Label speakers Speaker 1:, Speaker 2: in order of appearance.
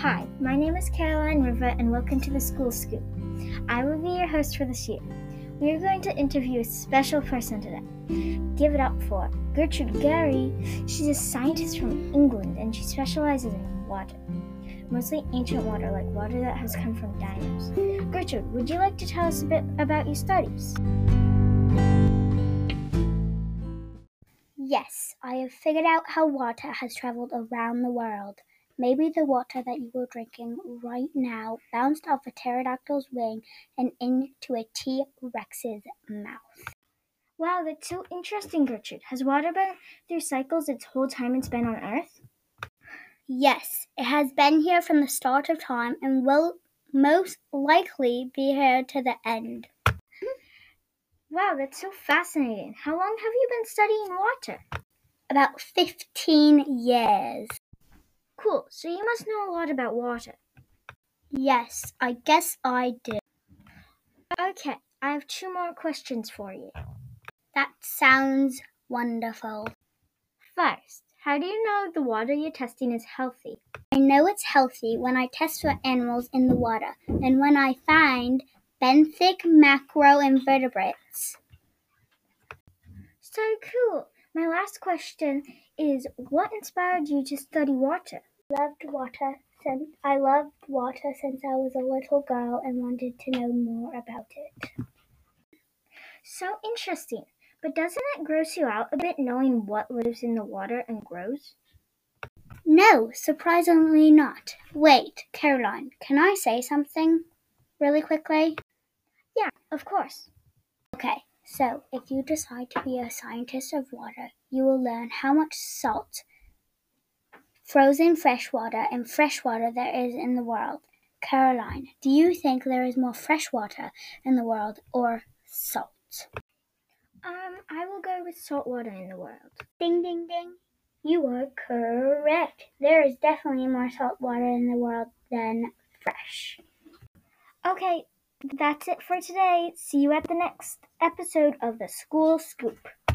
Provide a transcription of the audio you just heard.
Speaker 1: Hi, my name is Caroline River, and welcome to the School Scoop. I will be your host for this year. We are going to interview a special person today. Give it up for Gertrude Gary. She's a scientist from England and she specializes in water, mostly ancient water, like water that has come from dinosaurs. Gertrude, would you like to tell us a bit about your studies?
Speaker 2: Yes, I have figured out how water has traveled around the world. Maybe the water that you are drinking right now bounced off a pterodactyl's wing and into a T Rex's mouth.
Speaker 1: Wow, that's so interesting, Gertrude. Has water been through cycles its whole time it's been on Earth?
Speaker 2: Yes, it has been here from the start of time and will most likely be here to the end. Hmm.
Speaker 1: Wow, that's so fascinating. How long have you been studying water?
Speaker 2: About 15 years.
Speaker 1: Cool, so you must know a lot about water.
Speaker 2: Yes, I guess I do.
Speaker 1: Okay, I have two more questions for you.
Speaker 2: That sounds wonderful.
Speaker 1: First, how do you know the water you're testing is healthy?
Speaker 2: I know it's healthy when I test for animals in the water and when I find benthic macroinvertebrates.
Speaker 1: So cool. My last question is what inspired you to study water?
Speaker 2: Loved water since I loved water since I was a little girl and wanted to know more about it.
Speaker 1: So interesting. But doesn't it gross you out a bit knowing what lives in the water and grows?
Speaker 2: No, surprisingly not. Wait, Caroline, can I say something really quickly?
Speaker 1: Yeah, of course.
Speaker 2: Okay, so if you decide to be a scientist of water, you will learn how much salt, frozen freshwater, and freshwater there is in the world. Caroline, do you think there is more freshwater in the world or salt?
Speaker 1: Um, I will go with salt water in the world.
Speaker 2: Ding, ding, ding. You are correct. There is definitely more salt water in the world than fresh.
Speaker 1: Okay, that's it for today. See you at the next episode of the School Scoop.